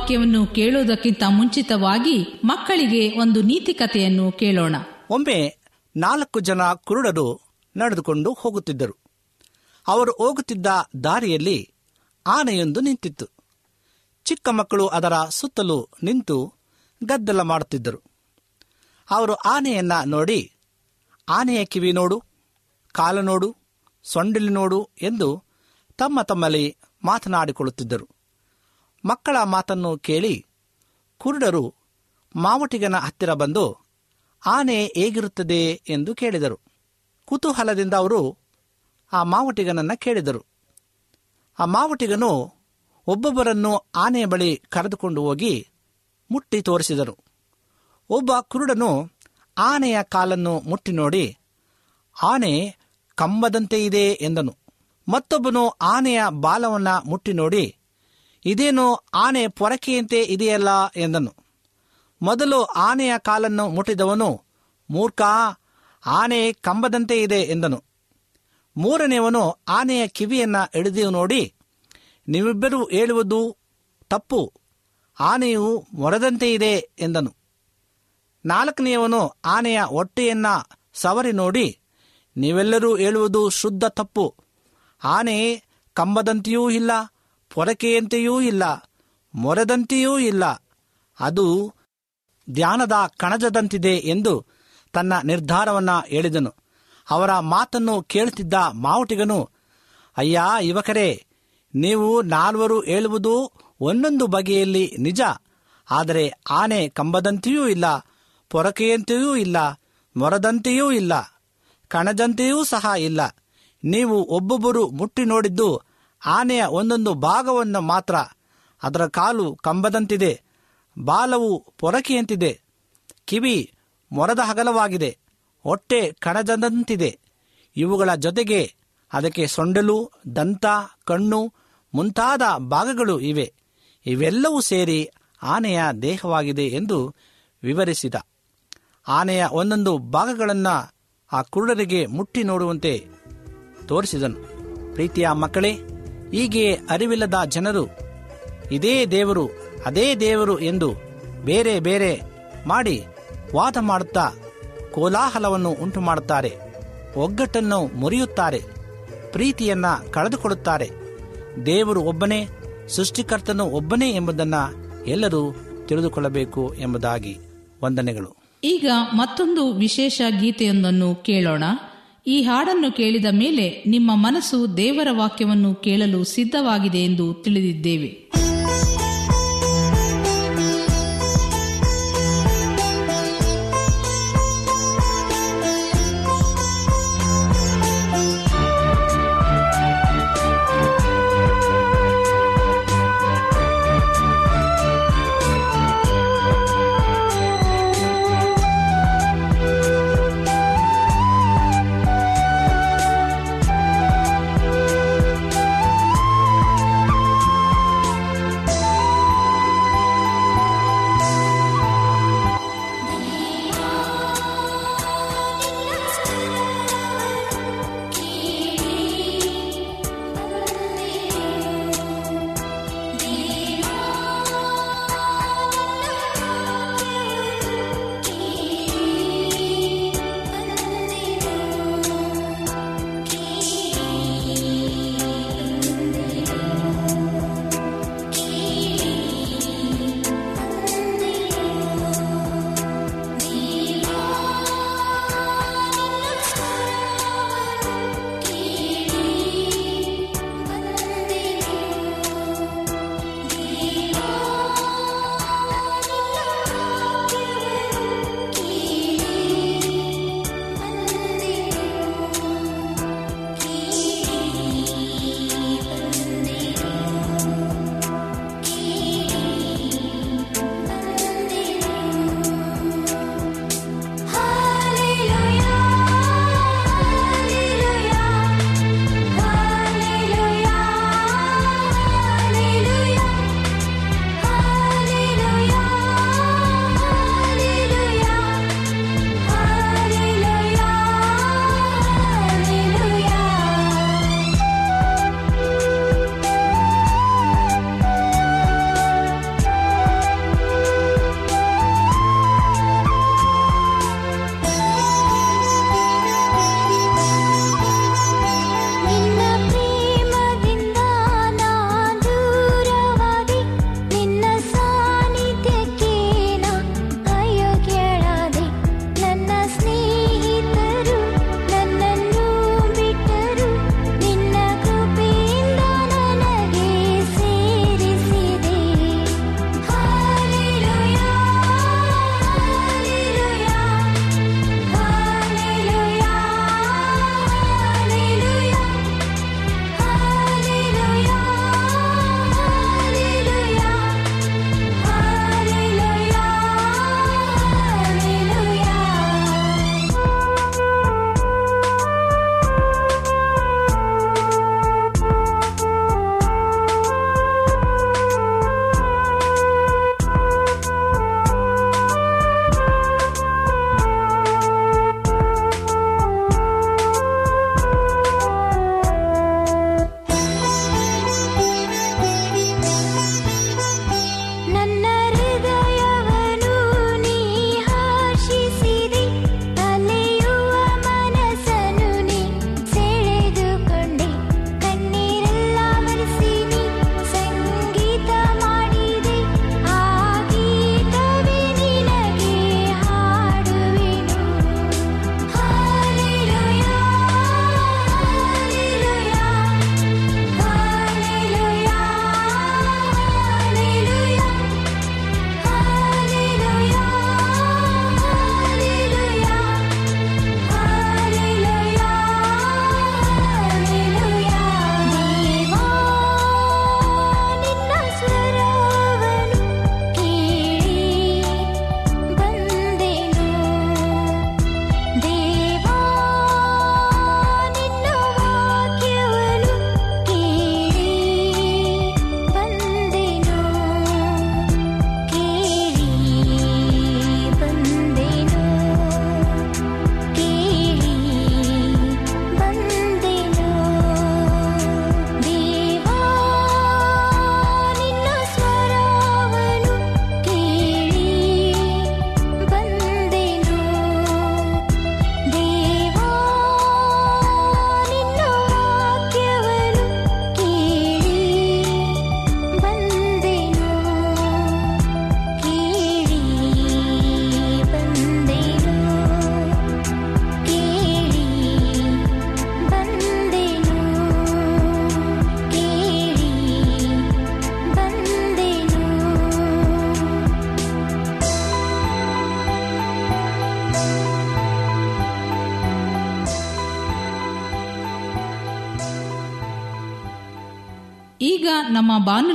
ವಾಕ್ಯವನ್ನು ಕೇಳುವುದಕ್ಕಿಂತ ಮುಂಚಿತವಾಗಿ ಮಕ್ಕಳಿಗೆ ಒಂದು ನೀತಿ ಕಥೆಯನ್ನು ಕೇಳೋಣ. ಒಮ್ಮೆ ನಾಲ್ಕು ಜನ ಕುರುಡರು ನಡೆದುಕೊಂಡು ಹೋಗುತ್ತಿದ್ದರು. ಅವರು ಹೋಗುತ್ತಿದ್ದ ದಾರಿಯಲ್ಲಿ ಆನೆಯೊಂದು ನಿಂತಿತ್ತು. ಚಿಕ್ಕ ಮಕ್ಕಳು ಅದರ ಸುತ್ತಲೂ ನಿಂತು ಗದ್ದಲ ಮಾಡುತ್ತಿದ್ದರು. ಅವರು ಆನೆಯನ್ನ ನೋಡಿ, ಆನೆಯ ಕಿವಿ ನೋಡು, ಕಾಲು ನೋಡು, ಸೊಂಡಿಲು ನೋಡು ಎಂದು ತಮ್ಮ ತಮ್ಮಲ್ಲಿ ಮಾತನಾಡಿಕೊಳ್ಳುತ್ತಿದ್ದರು. ಮಕ್ಕಳ ಮಾತನ್ನು ಕೇಳಿ ಕುರುಡರು ಮಾವಟಿಗನ ಹತ್ತಿರ ಬಂದು, ಆನೆ ಹೇಗಿರುತ್ತದೆ? ಎಂದು ಕೇಳಿದರು. ಕುತೂಹಲದಿಂದ ಅವರು ಆ ಮಾವಟಿಗನನ್ನ ಕೇಳಿದರು. ಆ ಮಾವಟಿಗನು ಒಬ್ಬೊಬ್ಬರನ್ನು ಆನೆಯ ಬಳಿ ಕರೆದುಕೊಂಡು ಹೋಗಿ ಮುಟ್ಟಿ ತೋರಿಸಿದರು. ಒಬ್ಬ ಕುರುಡನು ಆನೆಯ ಕಾಲನ್ನು ಮುಟ್ಟಿ ನೋಡಿ, ಆನೆ ಕಂಬದಂತೆ ಇದೆ ಎಂದನು. ಮತ್ತೊಬ್ಬನು ಆನೆಯ ಬಾಲವನ್ನು ಮುಟ್ಟಿ ನೋಡಿ ಇದೇನು ಆನೆ ಪೊರಕೆಯಂತೆ ಇದೆಯಲ್ಲ ಎಂದನು. ಮೊದಲು ಆನೆಯ ಕಾಲನ್ನು ಮುಟ್ಟಿದವನು, ಮೂರ್ಖ, ಆನೆ ಕಂಬದಂತೆ ಇದೆ ಎಂದನು. ಮೂರನೆಯವನು ಆನೆಯ ಕಿವಿಯನ್ನ ಹಿಡಿದು ನೋಡಿ, ನೀವಿಬ್ಬರೂ ಹೇಳುವುದು ತಪ್ಪು, ಆನೆಯು ಮೊರದಂತೆ ಇದೆ ಎಂದನು. ನಾಲ್ಕನೆಯವನು ಆನೆಯ ಹೊಟ್ಟೆಯನ್ನ ಸವರಿ ನೋಡಿ, ನೀವೆಲ್ಲರೂ ಹೇಳುವುದು ಶುದ್ಧ ತಪ್ಪು, ಆನೆ ಕಂಬದಂತೆಯೂ ಇಲ್ಲ ಪೊರಕೆಯಂತೆಯೂ ಇಲ್ಲ, ಮೊರೆದಂತೆಯೂ ಇಲ್ಲ. ಅದು ಧ್ಯಾನದ ಕಣಜದಂತಿದೆ ಎಂದು ತನ್ನ ನಿರ್ಧಾರವನ್ನ ಹೇಳಿದನು. ಅವರ ಮಾತನ್ನು ಕೇಳುತ್ತಿದ್ದ ಮಾವುಟಿಗನು, ಅಯ್ಯ, ಯುವಕರೇ, ನೀವು ನಾಲ್ವರು ಹೇಳುವುದು ಒಂದೊಂದು ಬಗೆಯಲ್ಲಿ ನಿಜ. ಆದರೆ ಆನೆ ಕಂಬದಂತೆಯೂ ಇಲ್ಲ, ಪೊರಕೆಯಂತೆಯೂ ಇಲ್ಲ, ಮೊರದಂತೆಯೂ ಇಲ್ಲ, ಕಣಜಂತೆಯೂ ಸಹ ಇಲ್ಲ. ನೀವು ಒಬ್ಬೊಬ್ಬರು ಮುಟ್ಟಿ ನೋಡಿದ್ದು ಆನೆಯ ಒಂದೊಂದು ಭಾಗವನ್ನು ಮಾತ್ರ. ಅದರ ಕಾಲು ಕಂಬದಂತಿದೆ. ಬಾಲವು ಪೊರಕೆಯಂತಿದೆ. ಕಿವಿ ಮೊರದ ಹಗಲವಾಗಿದೆ. ಹೊಟ್ಟೆ ಕಣಜದಂತಿದೆ. ಇವುಗಳ ಜೊತೆಗೆ ಅದಕ್ಕೆ ಸೊಂಡಲು, ದಂತ, ಕಣ್ಣು ಮುಂತಾದ ಭಾಗಗಳು ಇವೆ. ಇವೆಲ್ಲವೂ ಸೇರಿ ಆನೆಯ ದೇಹವಾಗಿದೆ ಎಂದು ವಿವರಿಸಿದ. ಆನೆಯ ಒಂದೊಂದು ಭಾಗಗಳನ್ನು ಆ ಕುರುಡರಿಗೆ ಮುಟ್ಟಿ ನೋಡುವಂತೆ ತೋರಿಸಿದನು. ಪ್ರೀತಿಯ ಮಕ್ಕಳೇ ಹೀಗೆ ಅರಿವಿಲ್ಲದ ಜನರು ಇದೇ ದೇವರು, ಅದೇ ದೇವರು ಎಂದು ಬೇರೆ ಬೇರೆ ಮಾಡಿ ವಾದ ಮಾಡುತ್ತಾ ಕೋಲಾಹಲವನ್ನು ಉಂಟು ಮಾಡುತ್ತಾರೆ ಒಗ್ಗಟ್ಟನ್ನು ಮುರಿಯುತ್ತಾರೆ, ಪ್ರೀತಿಯನ್ನ ಕಳೆದುಕೊಳ್ಳುತ್ತಾರೆ. ದೇವರು ಒಬ್ಬನೇ, ಸೃಷ್ಟಿಕರ್ತನು ಒಬ್ಬನೇ ಎಂಬುದನ್ನ ಎಲ್ಲರೂ ತಿಳಿದುಕೊಳ್ಳಬೇಕು ಎಂಬುದಾಗಿ ವಂದನೆಗಳು. ಈಗ ಮತ್ತೊಂದು ವಿಶೇಷ ಗೀತೆಯೊಂದನ್ನು ಕೇಳೋಣ. ಈ ಹಾಡನ್ನು ಕೇಳಿದ ಮೇಲೆ ನಿಮ್ಮ ಮನಸ್ಸು ದೇವರ ವಾಕ್ಯವನ್ನು ಕೇಳಲು ಸಿದ್ಧವಾಗಿದೆ ಎಂದು ತಿಳಿದಿದ್ದೇವೆ ಿ.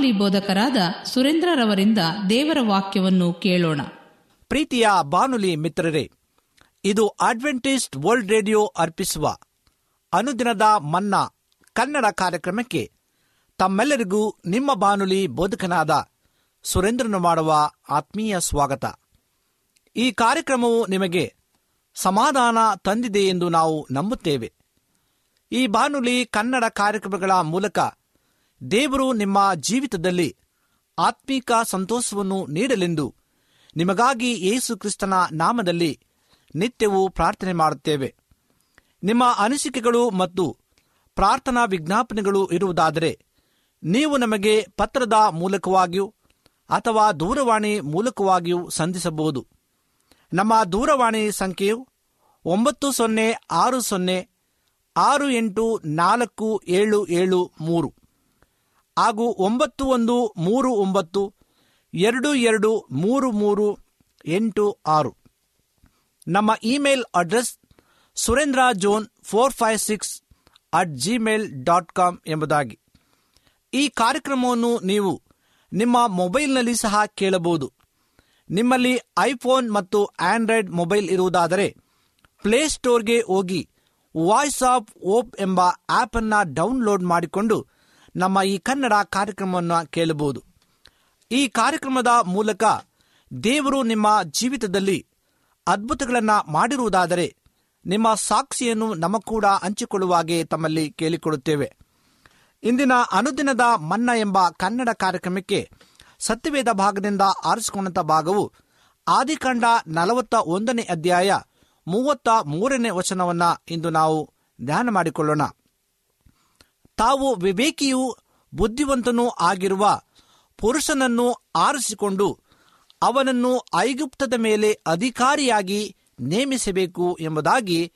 ಬಾನುಲಿ ಬೋಧಕರಾದ ಸುರೇಂದ್ರರವರಿಂದ ದೇವರ ವಾಕ್ಯವನ್ನು ಕೇಳೋಣ. ಪ್ರೀತಿಯ ಬಾನುಲಿ ಮಿತ್ರರೇ, ಇದು ಅಡ್ವೆಂಟಿಸ್ಟ್ ವರ್ಲ್ಡ್ ರೇಡಿಯೋ ಅರ್ಪಿಸುವ ಅನುದಿನದ ಮನ್ನಾ ಕನ್ನಡ ಕಾರ್ಯಕ್ರಮಕ್ಕೆ ತಮ್ಮೆಲ್ಲರಿಗೂ ನಿಮ್ಮ ಬಾನುಲಿ ಬೋಧಕನಾದ ಸುರೇಂದ್ರನು ಮಾಡುವ ಆತ್ಮೀಯ ಸ್ವಾಗತ. ಈ ಕಾರ್ಯಕ್ರಮವು ನಿಮಗೆ ಸಮಾಧಾನ ತಂದಿದೆ ಎಂದು ನಾವು ನಂಬುತ್ತೇವೆ. ಈ ಬಾನುಲಿ ಕನ್ನಡ ಕಾರ್ಯಕ್ರಮಗಳ ಮೂಲಕ ದೇವರು ನಿಮ್ಮ ಜೀವಿತದಲ್ಲಿ ಆತ್ಮೀಕ ಸಂತೋಷವನ್ನು ನೀಡಲೆಂದು. ನಿಮಗಾಗಿ ಯೇಸು ಕ್ರಿಸ್ತನ ನಾಮದಲ್ಲಿ ನಿತ್ಯವೂ ಪ್ರಾರ್ಥನೆ ಮಾಡುತ್ತೇವೆ. ನಿಮ್ಮ ಅನಿಸಿಕೆಗಳು ಮತ್ತು ಪ್ರಾರ್ಥನಾ ವಿಜ್ಞಾಪನೆಗಳು ಇರುವುದಾದರೆ, ನೀವು ನಮಗೆ ಪತ್ರದ ಮೂಲಕವಾಗಿಯೂ ಅಥವಾ ದೂರವಾಣಿ ಮೂಲಕವಾಗಿಯೂ ಸಂಧಿಸಬಹುದು. ನಮ್ಮ ದೂರವಾಣಿ ಸಂಖ್ಯೆಯು ಒಂಬತ್ತು ಸೊನ್ನೆ ಆರು ಸೊನ್ನೆ ಆರು ಎಂಟು ನಾಲ್ಕು ಏಳು ಏಳು ಮೂರು. ಹಾಗೂ ಒಂಬತ್ತು ಒಂದು ಮೂರು ಒಂಬತ್ತು, ಎರಡು ಎರಡು ಮೂರು ಮೂರು ಎಂಟು ಆರು. ನಮ್ಮ email address Surendra John four five six at Gmail dot com ಎಂಬುದಾಗಿ. ಈ ಕಾರ್ಯಕ್ರಮವನ್ನು ನೀವು ನಿಮ್ಮ ಮೊಬೈಲ್ನಲ್ಲಿ ಸಹ ಕೇಳಬಹುದು. ನಿಮ್ಮಲ್ಲಿ ಐಫೋನ್ ಮತ್ತು ಆಂಡ್ರಾಯ್ಡ್ ಮೊಬೈಲ್ ಇರುವುದಾದರೆ ಪ್ಲೇಸ್ಟೋರ್ಗೆ ಹೋಗಿ ವಾಯ್ಸ್ ಆಫ್ ಓಪ್ ಎಂಬ ಆಪ್ ಅನ್ನ ಡೌನ್ಲೋಡ್ ಮಾಡಿಕೊಂಡು ನಮ್ಮ ಈ ಕನ್ನಡ ಕಾರ್ಯಕ್ರಮವನ್ನು ಕೇಳಬಹುದು. ಈ ಕಾರ್ಯಕ್ರಮದ ಮೂಲಕ ದೇವರು ನಿಮ್ಮ ಜೀವಿತದಲ್ಲಿ ಅದ್ಭುತಗಳನ್ನು ಮಾಡಿರುವುದಾದರೆ ನಿಮ್ಮ ಸಾಕ್ಷಿಯನ್ನು ನಮ್ಮ ಕೂಡ ಹಂಚಿಕೊಳ್ಳುವಾಗೆ ತಮ್ಮಲ್ಲಿ ಕೇಳಿಕೊಳ್ಳುತ್ತೇವೆ. ಇಂದಿನ ಅನುದಿನದ ಮನ್ನ ಎಂಬ ಕನ್ನಡ ಕಾರ್ಯಕ್ರಮಕ್ಕೆ ಸತ್ಯವೇದ ಭಾಗದಿಂದ ಆರಿಸಿಕೊಂಡಂತ ಭಾಗವು ಆದಿಕಾಂಡ ನಲವತ್ತ ಒಂದನೇ ಅಧ್ಯಾಯ ಮೂವತ್ತ ಮೂರನೇ ವಚನವನ್ನು ಇಂದು ನಾವು ಧ್ಯಾನ ಮಾಡಿಕೊಳ್ಳೋಣ. ತಾವು ವಿವೇಕಿಯೂ ಬುದ್ಧಿವಂತನೂ ಆಗಿರುವ ಪುರುಷನನ್ನು ಆರಿಸಿಕೊಂಡು ಅವನನ್ನು ಐಗುಪ್ತದ ಮೇಲೆ ಅಧಿಕಾರಿಯಾಗಿ ನೇಮಿಸಬೇಕು ಎಂಬುದಾಗಿ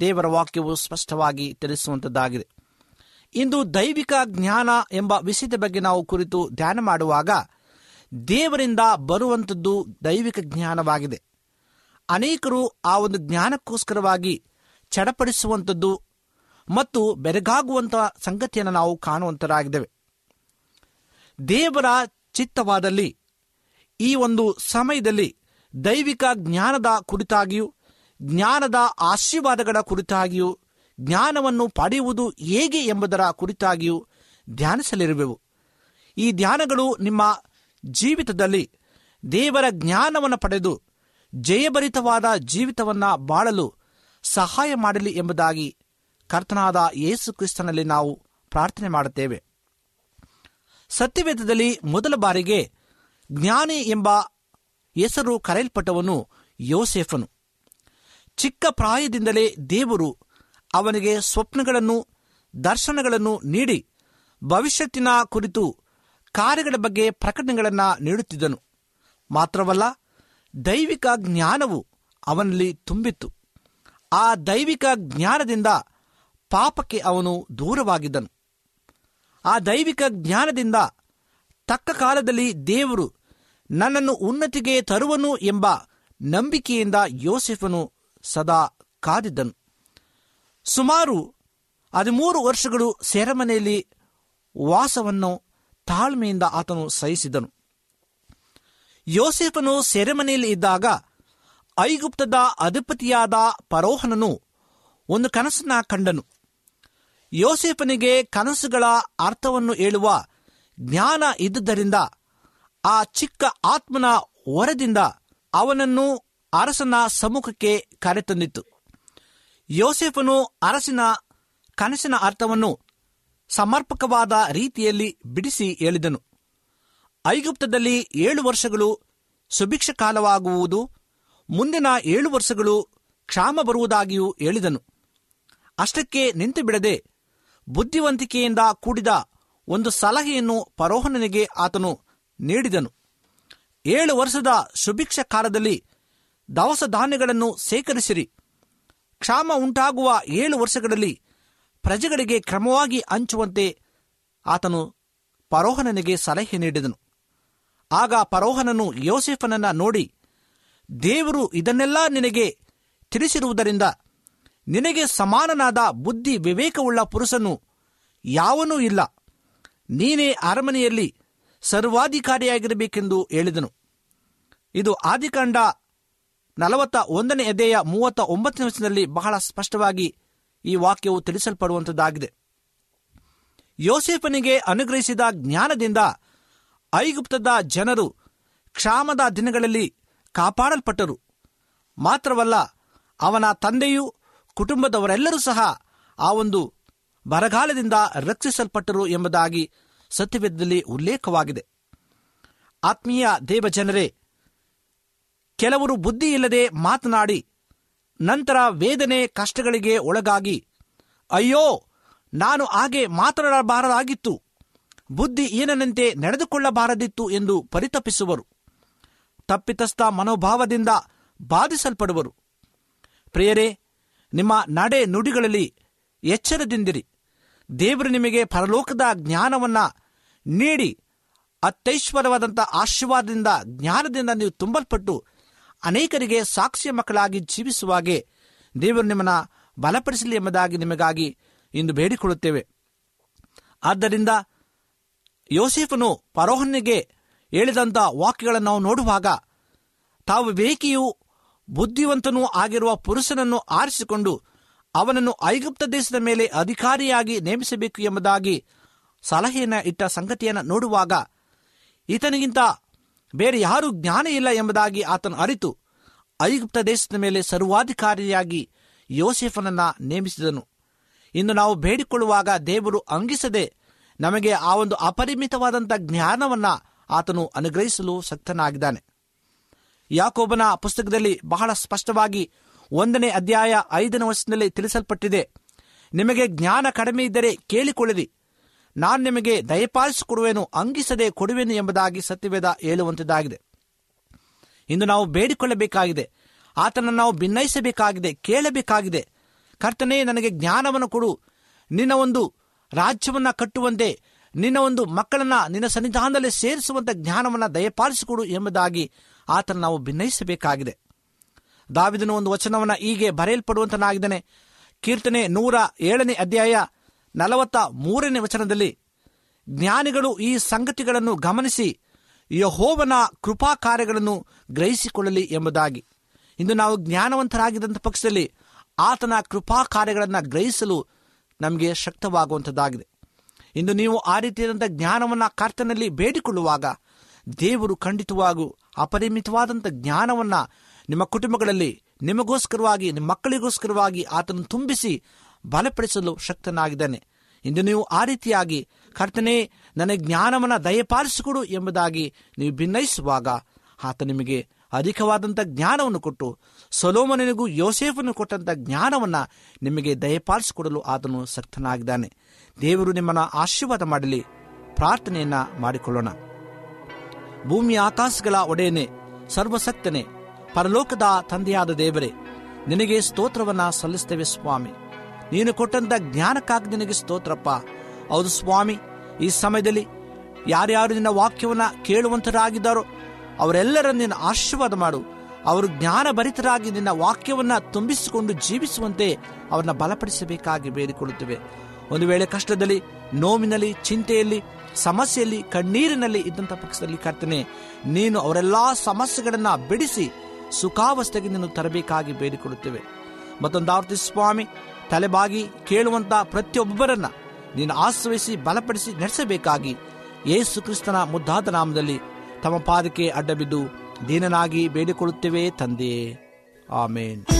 ದೇವರ ವಾಕ್ಯವು ಸ್ಪಷ್ಟವಾಗಿ ತಿಳಿಸುವಂತದ್ದಾಗಿದೆ. ಇಂದು ದೈವಿಕ ಜ್ಞಾನ ಎಂಬ ವಿಷಯದ ಬಗ್ಗೆ ನಾವು ಕುರಿತು ಧ್ಯಾನ ಮಾಡುವಾಗ ದೇವರಿಂದ ಬರುವಂಥದ್ದು ದೈವಿಕ ಜ್ಞಾನವಾಗಿದೆ. ಅನೇಕರು ಆ ಒಂದು ಜ್ಞಾನಕ್ಕೋಸ್ಕರವಾಗಿ ಚಡಪಡಿಸುವಂಥದ್ದು ಮತ್ತು ಬೆರಗಾಗುವಂತಹ ಸಂಗತಿಯನ್ನು ನಾವು ಕಾಣುವಂತರಾಗಿದ್ದೇವೆ. ದೇವರ ಚಿತ್ತವಾದಲ್ಲಿ, ಈ ಒಂದು ಸಮಯದಲ್ಲಿ ದೈವಿಕ ಜ್ಞಾನದ ಕುರಿತಾಗಿಯೂ, ಜ್ಞಾನದ ಆಶೀರ್ವಾದಗಳ ಕುರಿತಾಗಿಯೂ, ಜ್ಞಾನವನ್ನು ಪಡೆಯುವುದು ಹೇಗೆ ಎಂಬುದರ ಕುರಿತಾಗಿಯೂ ಧ್ಯಾನಿಸಲಿರುವೆವು. ಈ ಧ್ಯಾನಗಳು ನಿಮ್ಮ ಜೀವಿತದಲ್ಲಿ ದೇವರ ಜ್ಞಾನವನ್ನು ಪಡೆದು, ಜಯಭರಿತವಾದ ಜೀವಿತವನ್ನು ಬಾಳಲು ಸಹಾಯ ಮಾಡಲಿ ಎಂಬುದಾಗಿ ಕರ್ತನಾದ ಯೇಸು ಕ್ರಿಸ್ತನಲ್ಲಿ ನಾವು ಪ್ರಾರ್ಥನೆ ಮಾಡುತ್ತೇವೆ. ಸತ್ಯವೇದದಲ್ಲಿ ಮೊದಲ ಬಾರಿಗೆ ಜ್ಞಾನಿ ಎಂಬ ಹೆಸರು ಕರೆಯಲ್ಪಟ್ಟವನು ಯೋಸೇಫನು. ಚಿಕ್ಕ ಪ್ರಾಯದಿಂದಲೇ ದೇವರು ಅವನಿಗೆ ಸ್ವಪ್ನಗಳನ್ನು, ದರ್ಶನಗಳನ್ನು ನೀಡಿ ಭವಿಷ್ಯತ್ತಿನ ಕುರಿತು ಕಾರ್ಯಗಳ ಬಗ್ಗೆ ಪ್ರಕಟಣೆಗಳನ್ನು ನೀಡುತ್ತಿದ್ದನು. ಮಾತ್ರವಲ್ಲ, ದೈವಿಕ ಜ್ಞಾನವು ಅವನಲ್ಲಿ ತುಂಬಿತ್ತು. ಆ ದೈವಿಕ ಜ್ಞಾನದಿಂದ ಪಾಪಕ್ಕೆ ಅವನು ದೂರವಾಗಿದ್ದನು. ಆ ದೈವಿಕ ಜ್ಞಾನದಿಂದ ತಕ್ಕ ಕಾಲದಲ್ಲಿ ದೇವರು ನನ್ನನ್ನು ಉನ್ನತಿಗೆ ತರುವನು ಎಂಬ ನಂಬಿಕೆಯಿಂದ ಯೋಸೆಫನು ಸದಾ ಕಾದಿದ್ದನು. ಸುಮಾರು ಹದಿಮೂರು ವರ್ಷಗಳು ಸೆರೆಮನೆಯಲ್ಲಿ ವಾಸವನ್ನು ತಾಳ್ಮೆಯಿಂದ ಆತನು ಸಹಿಸಿದನು. ಯೋಸೆಫನು ಸೆರೆಮನೆಯಲ್ಲಿ ಇದ್ದಾಗ ಐಗುಪ್ತದ ಅಧಿಪತಿಯಾದ ಪರೋಹನನು ಒಂದು ಕನಸನ್ನ ಕಂಡನು. ಯೋಸೆಫನಿಗೆ ಕನಸುಗಳ ಅರ್ಥವನ್ನು ಹೇಳುವ ಜ್ಞಾನ ಇದ್ದುದರಿಂದ, ಆ ಚಿಕ್ಕ ಆತ್ಮನ ಹೊರದಿಂದ ಅವನನ್ನು ಅರಸನ ಸಮ್ಮುಖಕ್ಕೆ ಕರೆತಂದಿತ್ತು. ಯೋಸೆಫನು ಅರಸಿನ ಕನಸಿನ ಅರ್ಥವನ್ನು ಸಮರ್ಪಕವಾದ ರೀತಿಯಲ್ಲಿ ಬಿಡಿಸಿ ಹೇಳಿದನು. ಐಗುಪ್ತದಲ್ಲಿ ಏಳು ವರ್ಷಗಳು ಸುಭಿಕ್ಷ ಕಾಲವಾಗುವುದು ಮುಂದಿನ ಏಳು ವರ್ಷಗಳು ಕ್ಷಾಮ ಬರುವುದಾಗಿಯೂ ಹೇಳಿದನು. ಅಷ್ಟಕ್ಕೆ ನಿಂತು ಬಿಡದೆ ಬುದ್ಧಿವಂತಿಕೆಯಿಂದ ಕೂಡಿದ ಒಂದು ಸಲಹೆಯನ್ನು ಪರೋಹನನಿಗೆ ಆತನು ನೀಡಿದನು. ಏಳು ವರ್ಷದ ಸುಭಿಕ್ಷ ಕಾಲದಲ್ಲಿ ದವಸ ಧಾನ್ಯಗಳನ್ನು ಸೇಕರಿಸಿರಿ ಕ್ಷಾಮ ಉಂಟಾಗುವ ಏಳು ವರ್ಷಗಳಲ್ಲಿ ಪ್ರಜೆಗಳಿಗೆ ಕ್ರಮವಾಗಿ ಹಂಚುವಂತೆ ಆತನು ಪರೋಹನನಿಗೆ ಸಲಹೆ ನೀಡಿದನು. ಆಗ ಪರೋಹನನು ಯೋಸೆಫನನ್ನ ನೋಡಿ, ದೇವರು ಇದನ್ನೆಲ್ಲ ನಿನಗೆ ತಿಳಿಸಿರುವುದರಿಂದ ನಿನಗೆ ಸಮಾನನಾದ ಬುದ್ಧಿ ವಿವೇಕವುಳ್ಳ ಪುರುಷನು ಯಾವನೂ ಇಲ್ಲ. ನೀನೇ ಅರಮನೆಯಲ್ಲಿ ಸರ್ವಾಧಿಕಾರಿಯಾಗಿರಬೇಕೆಂದು ಹೇಳಿದನು. ಇದು ಆದಿಕಾಂಡ ನಲವತ್ತ ಒಂದನೇ ಎದೆಯ ಮೂವತ್ತ ಒಂಬತ್ತನೇ ವರ್ಷದಲ್ಲಿ ಬಹಳ ಸ್ಪಷ್ಟವಾಗಿ ಈ ವಾಕ್ಯವು ತಿಳಿಸಲ್ಪಡುವಂಥದ್ದಾಗಿದೆ ಯೋಸೇಫನಿಗೆ ಅನುಗ್ರಹಿಸಿದ ಜ್ಞಾನದಿಂದ ಐಗುಪ್ತದ ಜನರು ಕ್ಷಾಮದ ದಿನಗಳಲ್ಲಿ ಕಾಪಾಡಲ್ಪಟ್ಟರು. ಮಾತ್ರವಲ್ಲ, ಅವನ ತಂದೆಯೂ ಕುಟುಂಬದವರೆಲ್ಲರೂ ಸಹ ಆ ಒಂದು ಬರಗಾಲದಿಂದ ರಕ್ಷಿಸಲ್ಪಟ್ಟರು ಎಂಬುದಾಗಿ ಸತ್ಯವೇದದಲ್ಲಿ ಉಲ್ಲೇಖವಾಗಿದೆ. ಆತ್ಮೀಯ ದೇವಜನರೇ ಕೆಲವರು ಬುದ್ಧಿ ಇಲ್ಲದೆ ಮಾತನಾಡಿ, ನಂತರ ವೇದನೆ ಕಷ್ಟಗಳಿಗೆ ಒಳಗಾಗಿ, ಅಯ್ಯೋ, ನಾನು ಹಾಗೆ ಮಾತನಾಡಬಾರದಾಗಿತ್ತು, ಬುದ್ಧಿ ಏನನಂತೆ ನಡೆದುಕೊಳ್ಳಬಾರದಿತ್ತು ಎಂದು ಪರಿತಪಿಸುವರು. ತಪ್ಪಿತಸ್ಥ ಮನೋಭಾವದಿಂದ ಬಾಧಿಸಲ್ಪಡುವರು. ಪ್ರಿಯರೇ ನಿಮ್ಮ ನಡೆ ನುಡಿಗಳಲ್ಲಿ ಎಚ್ಚರದಿಂದಿರಿ. ದೇವರು ನಿಮಗೆ ಪರಲೋಕದ ಜ್ಞಾನವನ್ನ ನೀಡಿ ಅತ್ಯೈಶ್ವರವಾದಂಥ ಆಶೀರ್ವಾದದಿಂದ, ಜ್ಞಾನದಿಂದ ನೀವು ತುಂಬಲ್ಪಟ್ಟು ಅನೇಕರಿಗೆ ಸಾಕ್ಷಿಯ ಮಕ್ಕಳಾಗಿ ಜೀವಿಸುವಾಗೆ ದೇವರು ನಿಮ್ಮನ್ನ ಬಲಪಡಿಸಲಿ ಎಂಬುದಾಗಿ ನಿಮಗಾಗಿ ಇಂದು ಬೇಡಿಕೊಳ್ಳುತ್ತೇವೆ. ಆದ್ದರಿಂದ ಯೋಸೇಫನು ಪರೋಹನಿಗೆ ಹೇಳಿದಂಥ ವಾಕ್ಯಗಳನ್ನು ನಾವು ನೋಡುವಾಗ, ತಾವು ವೇಕಿಯೂ ಬುದ್ಧಿವಂತನೂ ಆಗಿರುವ ಪುರುಷನನ್ನು ಆರಿಸಿಕೊಂಡು ಅವನನ್ನು ಐಗುಪ್ತ ದೇಶದ ಮೇಲೆ ಅಧಿಕಾರಿಯಾಗಿ ನೇಮಿಸಬೇಕು ಎಂಬುದಾಗಿ ಸಲಹೆಯನ್ನು ಇಟ್ಟ ಸಂಗತಿಯನ್ನು ನೋಡುವಾಗ ಈತನಿಗಿಂತ ಬೇರೆ ಯಾರೂ ಜ್ಞಾನ ಇಲ್ಲ ಎಂಬುದಾಗಿ ಆತನು ಅರಿತು ಐಗುಪ್ತ ದೇಶದ ಮೇಲೆ ಸರ್ವಾಧಿಕಾರಿಯಾಗಿ ಯೋಸೆಫನನ್ನ ನೇಮಿಸಿದನು. ಇನ್ನು ನಾವು ಬೇಡಿಕೊಳ್ಳುವಾಗ ದೇವರು ಅಂಗಿಸದೆ ನಮಗೆ ಆ ಒಂದು ಅಪರಿಮಿತವಾದಂಥ ಜ್ಞಾನವನ್ನ ಆತನು ಅನುಗ್ರಹಿಸಲು ಶಕ್ತನಾಗಿದ್ದಾನೆ ಯಾಕೋಬನ ಪುಸ್ತಕದಲ್ಲಿ ಬಹಳ ಸ್ಪಷ್ಟವಾಗಿ ಒಂದನೇ ಅಧ್ಯಾಯ ಐದನೇ ವರ್ಷದಲ್ಲಿ ತಿಳಿಸಲ್ಪಟ್ಟಿದೆ. ನಿಮಗೆ ಜ್ಞಾನ ಕಡಿಮೆ ಇದ್ದರೆ ಕೇಳಿಕೊಳ್ಳಿರಿ. ನಾನು ನಿಮಗೆ ದಯಪಾಲಿಸಿಕೊಡುವೆನು, ಅಂಗಿಸದೆ ಕೊಡುವೆನು ಎಂಬುದಾಗಿ ಸತ್ಯವೇದ ಹೇಳುವಂಥದ್ದಾಗಿದೆ ಇಂದು ನಾವು ಬೇಡಿಕೊಳ್ಳಬೇಕಾಗಿದೆ. ಆತನನ್ನು ನಾವು ಭಿನ್ನಯಿಸಬೇಕಾಗಿದೆ ಕೇಳಬೇಕಾಗಿದೆ. ಕರ್ತನೇ, ನನಗೆ ಜ್ಞಾನವನ್ನು ಕೊಡು. ನಿನ್ನ ಒಂದು ರಾಜ್ಯವನ್ನ ಕಟ್ಟುವಂತೆ, ನಿನ್ನ ಒಂದು ಮಕ್ಕಳನ್ನ ನಿನ್ನ ಸನ್ನಿಧಾನದಲ್ಲಿ ಸೇರಿಸುವಂತ ಜ್ಞಾನವನ್ನ ದಯಪಾಲಿಸಿಕೊಡು ಎಂಬುದಾಗಿ ಆತನ ನಾವು ಭಿನ್ನಯಿಸಬೇಕಾಗಿದೆ ದಾವಿದನು ಒಂದು ವಚನವನ್ನು ಹೀಗೆ ಬರೆಯಲ್ಪಡುವಂತನಾಗಿದ್ದಾನೆ. ಕೀರ್ತನೆ ನೂರ ಏಳನೇ ಅಧ್ಯಾಯ ನಲವತ್ತ ಮೂರನೇ ವಚನದಲ್ಲಿ, ಜ್ಞಾನಿಗಳು ಈ ಸಂಗತಿಗಳನ್ನು ಗಮನಿಸಿ, ಯಹೋವನ ಕೃಪಾ ಕಾರ್ಯಗಳನ್ನು ಗ್ರಹಿಸಿಕೊಳ್ಳಲಿ ಎಂಬುದಾಗಿ. ಇಂದು ನಾವು ಜ್ಞಾನವಂತರಾಗಿದ್ದಂಥ ಪಕ್ಷದಲ್ಲಿ ಆತನ ಕೃಪಾ ಕಾರ್ಯಗಳನ್ನು ಗ್ರಹಿಸಲು ನಮಗೆ ಶಕ್ತವಾಗುವಂಥದ್ದಾಗಿದೆ. ಇಂದು ನೀವು ಆ ರೀತಿಯಾದಂಥ ಜ್ಞಾನವನ್ನು ಕರ್ತನಲ್ಲಿ ಬೇಡಿಕೊಳ್ಳುವಾಗ ದೇವರು ಖಂಡಿತವಾಗೂ ಅಪರಿಮಿತವಾದಂಥ ಜ್ಞಾನವನ್ನು ನಿಮ್ಮ ಕುಟುಂಬಗಳಲ್ಲಿ ನಿಮಗೋಸ್ಕರವಾಗಿ, ನಿಮ್ಮ ಮಕ್ಕಳಿಗೋಸ್ಕರವಾಗಿ ಆತನು ತುಂಬಿಸಿ ಬಲಪಡಿಸಲು ಶಕ್ತನಾಗಿದ್ದಾನೆ. ಇಂದು ನೀವು ಆ ರೀತಿಯಾಗಿ ಕರ್ತನೆ, ನನಗೆ ಜ್ಞಾನವನ್ನು ದಯಪಾಲಿಸಿಕೊಡು ಎಂಬುದಾಗಿ ನೀವು ಭಿನ್ನಯಿಸುವಾಗ ಆತ ನಿಮಗೆ ಅಧಿಕವಾದಂಥ ಜ್ಞಾನವನ್ನು ಕೊಟ್ಟು ಸೊಲೋಮನಿಗೂ ಯೋಸೇಫನ್ನು ಕೊಟ್ಟಂಥ ಜ್ಞಾನವನ್ನು ನಿಮಗೆ ದಯಪಾಲಿಸಿಕೊಡಲು ಆತನು ಶಕ್ತನಾಗಿದ್ದಾನೆ ದೇವರು ನಿಮ್ಮನ್ನು ಆಶೀರ್ವಾದ ಮಾಡಲಿ, ಪ್ರಾರ್ಥನೆಯನ್ನ ಮಾಡಿಕೊಳ್ಳೋಣ. ಭೂಮಿ ಆಕಾಶಗಳ ಒಡೆಯನೆ, ಸರ್ವಸಕ್ತನೆ, ಪರಲೋಕದ ತಂದೆಯಾದ ದೇವರೇ, ನಿನಗೆ ಸ್ತೋತ್ರವನ್ನ ಸಲ್ಲಿಸ್ತೇವೆ ಸ್ವಾಮಿ. ನೀನು ಕೊಟ್ಟಂತ ಜ್ಞಾನಕ್ಕಾಗಿ ನಿನಗೆ ಸ್ತೋತ್ರಪ್ಪ. ಹೌದು ಸ್ವಾಮಿ, ಈ ಸಮಯದಲ್ಲಿ ಯಾರ್ಯಾರು ನಿನ್ನ ವಾಕ್ಯವನ್ನ ಕೇಳುವಂತರಾಗಿದ್ದಾರೋ ಅವರೆಲ್ಲರನ್ನ ನಿನ್ನ ಆಶೀರ್ವಾದ ಮಾಡು. ಅವರು ಜ್ಞಾನ ಭರಿತರಾಗಿ ನಿನ್ನ ವಾಕ್ಯವನ್ನ ತುಂಬಿಸಿಕೊಂಡು ಜೀವಿಸುವಂತೆ ಅವರನ್ನ ಬಲಪಡಿಸಬೇಕಾಗಿ ಬೇಡಿಕೊಳ್ಳುತ್ತೇವೆ. ಒಂದು ವೇಳೆ ಕಷ್ಟದಲ್ಲಿ, ನೋವಿನಲ್ಲಿ, ಚಿಂತೆಯಲ್ಲಿ ಸಮಸ್ಯೆಯಲ್ಲಿ ಕಣ್ಣೀರಿನಲ್ಲಿ ಇದ್ದಂಥ ಪಕ್ಷದಲ್ಲಿ ಕರ್ತನೆ, ನೀನು ಅವರೆಲ್ಲ ಸಮಸ್ಯೆಗಳನ್ನು ಬಿಡಿಸಿ ಸುಖಾವಸ್ಥೆಗೆ ನೀನು ತರಬೇಕಾಗಿ ಬೇಡಿಕೊಳ್ಳುತ್ತೇವೆ. ಮತ್ತೊಂದಾವರ್ತಿ ಸ್ವಾಮಿ, ತಲೆಬಾಗಿ ಕೇಳುವಂತ ಪ್ರತಿಯೊಬ್ಬರನ್ನ ನೀನು ಆಶ್ರಯಿಸಿ ಬಲಪಡಿಸಿ ನಡೆಸಬೇಕಾಗಿ ಯೇಸು ಕ್ರಿಸ್ತನ ಮುದ್ದಾದ ನಾಮದಲ್ಲಿ ತಮ್ಮ ಪಾದಕ್ಕೆ ಅಡ್ಡಬಿದ್ದು ದೀನನಾಗಿ ಬೇಡಿಕೊಳ್ಳುತ್ತೇವೆ ತಂದೆಯೇ. ಆಮೇನ್ ಿ.